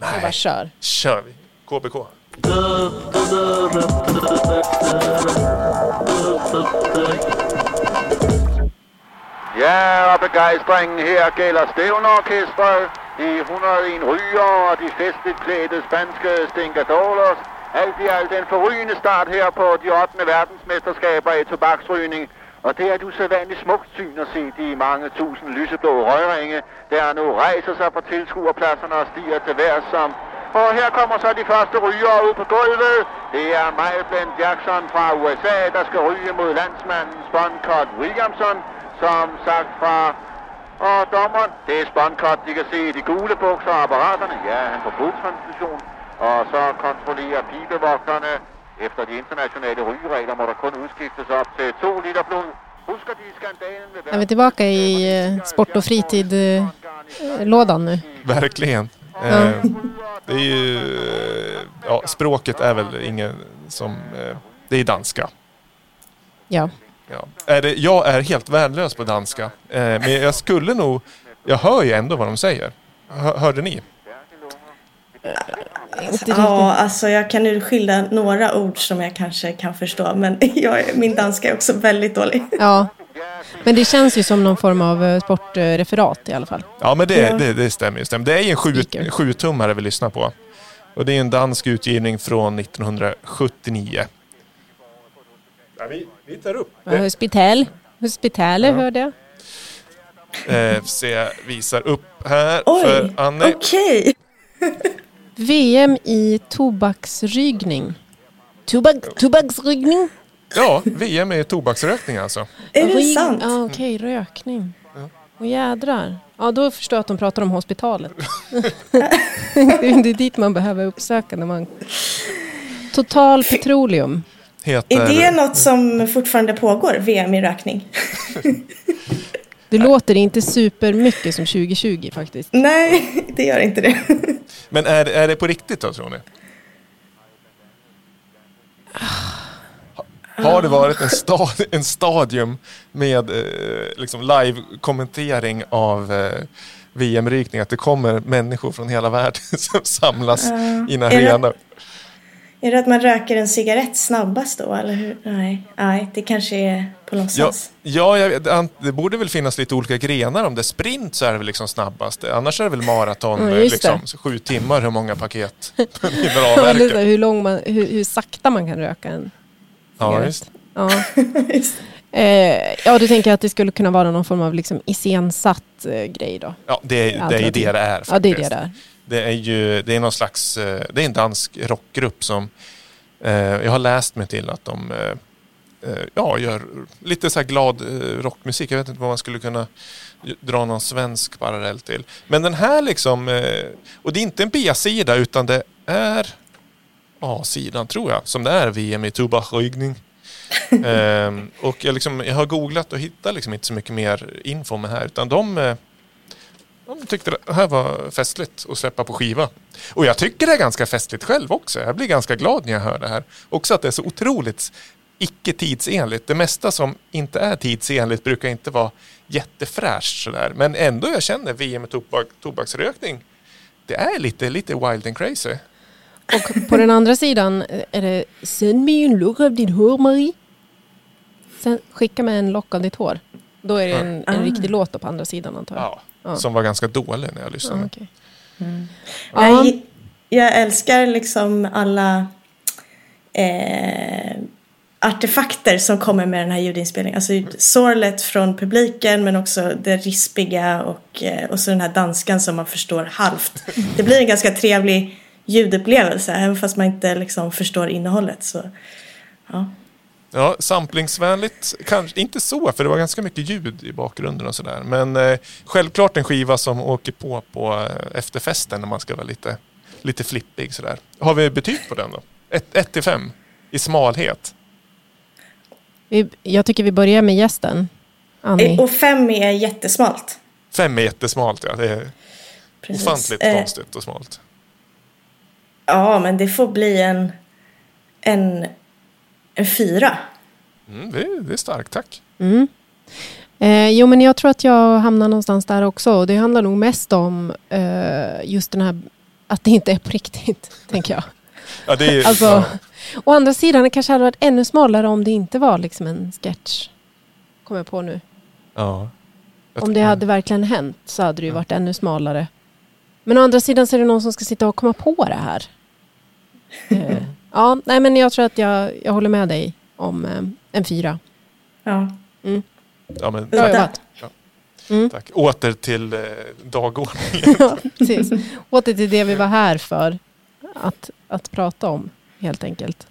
Jag bara kör. Kör vi. KBK. Ja, og begejstringen her gælder stævnorkestret, de 101 ryger og de festligt klædte spanske stinkadolers. Alt i alt en forrygende start her på de 8. verdensmesterskaber i tobaksrygning. Og det er et usædvanligt smukt syn at se de mange tusind lyseblå røgringe, der nu rejser sig på tilskuerpladserne og stiger til værs som og her kommer så de første rygere ud på gulvet. Det er Blend Jackson fra USA, der skal ryge mod landsmanden Sponcott Williamson, som sagt fra og dommeren, det er Sponcott, de kan se de gule bukser og apparaterne. Ja, han får blodtransfusion. Og så kontrollerer pibevogterne. Efter de internationale rygeregler må der kun udskiftes op til 2 liter blod. Husker de skandalen ved Är vi tillbaka i eh, sport och fritid-lådan nu? Verkligen. Ja. Eh, det är ju, eh, ja, språket är väl ingen som, eh, det är danska. Ja. Ja. Är det, jag är helt värdelös på danska, eh, men jag skulle nog, jag hör ju ändå vad de säger. Hör, hörde ni? Ja, alltså jag kan ju skilja några ord som jag kanske kan förstå. Men jag, min danska är också väldigt dålig. ja. Men det känns ju som någon form av eh, sportreferat i alla fall. Ja, men det, Ja. det, det stämmer ju. Stämmer. Det är ju en sju, sjutummare vi lyssnar på. Och det är en dansk utgivning från 1979. Ja, vi, vi tar upp Ja, Hospital. Hospitaler Ja. hörde jag. Eh, se, visar upp här Oj, för Annie. okej. VM i tobaksrygning. Tobak, tobaksrygning? Ja, VM är tobaksrökning alltså. Är det sant? Ja, okej, rökning. Och jädrar. Ja, då förstår jag att de pratar om hospitalet. det är dit man behöver uppsöka när man... Total Petroleum. Heter, Är det något som fortfarande pågår, VM i rökning? Det låter inte supermycket som 2020 faktiskt. Nej, det gör inte det. Men är, det- är det på riktigt då tror ni? Har det varit en, stad, en stadium med eh, liksom live-kommentering av eh, VM-rykning? Att det kommer människor från hela världen som samlas i en det- arena? Är det att man röker en cigarett snabbast då, eller hur? Nej, nej det kanske är på Ja, låtsas. ja ant- det borde väl finnas lite olika grenar. Om det är sprint så är det väl liksom snabbast. Annars är det väl maraton, Ja, just liksom, sju timmar hur många paket man hinner Eller så här, avverka. hur, lång man, hur, hur sakta man kan röka en Ja, cigarett. just. Ja. Just. Eh, ja, du tänker att det skulle kunna vara någon form av liksom iscensatt eh, grej då? Ja, det, är- det är det det är. Ja, det är faktiskt. det där. Det är ju det är någon slags, eh, det är en dansk rockgrupp som eh, jag har läst mig till att de eh, ja, gör lite så här glad rockmusik. Jag vet inte vad man skulle kunna dra någon svensk parallell till. Men den här liksom, och det är inte en B-sida utan det är A-sidan tror jag, som det är VM i tobaksrökning. Ehm, och jag, liksom, jag har googlat och hittat liksom inte så mycket mer info om det här utan de de tyckte det här var festligt att släppa på skiva. Och jag tycker det är ganska festligt själv också. Jag blir ganska glad när jag hör det här. Också att det är så otroligt icke tidsenligt. Det mesta som inte är tidsenligt brukar inte vara jättefräscht sådär. Men ändå jag känner VM med tobak, tobaksrökning. Det är lite, lite wild and crazy. Och på den andra sidan eh, är det Sänd mig en lock av ditt hår Marie. Sen skicka mig en lock av ditt hår. Då är det en, en Ah. riktig låt på andra sidan antar jag. Ja. Ja. Som var ganska dålig när jag lyssnade. Ja, okej. Jag, gi- jag älskar liksom alla eh, artefakter som kommer med den här ljudinspelningen. Alltså sorlet från publiken men också det rispiga och, eh, och så den här danskan som man förstår halvt. Det blir en ganska trevlig ljudupplevelse även fast man inte liksom förstår innehållet. Så, ja. Ja, samplingsvänligt kanske inte så, för det var ganska mycket ljud i bakgrunden och sådär. Men eh, självklart en skiva som åker på på eh, efterfesten när man ska vara lite, lite flippig sådär. Har vi betyg på den då? 1 till 5 i smalhet. Vi, jag tycker vi börjar med gästen. Annie. Och fem är jättesmalt. 5 är jättesmalt ja, det är Precis. ofantligt Eh, konstigt och smalt. Ja, men det får bli en, en, en fyra. Mm, det, är- det är starkt, tack. Mm. Eh, jo, men jag tror att jag hamnar någonstans där också. Det handlar nog mest om eh, just den här att det inte är på riktigt, tänker jag. Ja, det är, Alltså, ja. Å andra sidan, det kanske hade varit ännu smalare om det inte var liksom en sketch. Kommer jag på nu. Ja. Om det hade verkligen hänt så hade det ju varit ännu smalare. Men å andra sidan så är det någon som ska sitta och komma på det här. Eh, ja, nej men jag tror att jag, jag håller med dig om eh, en fyra. Ja. Ja, men, Bra jobbat. Mm. tack. Åter till eh, dagordningen. Ja, precis. Åter till det vi var här för att, att prata om, helt enkelt.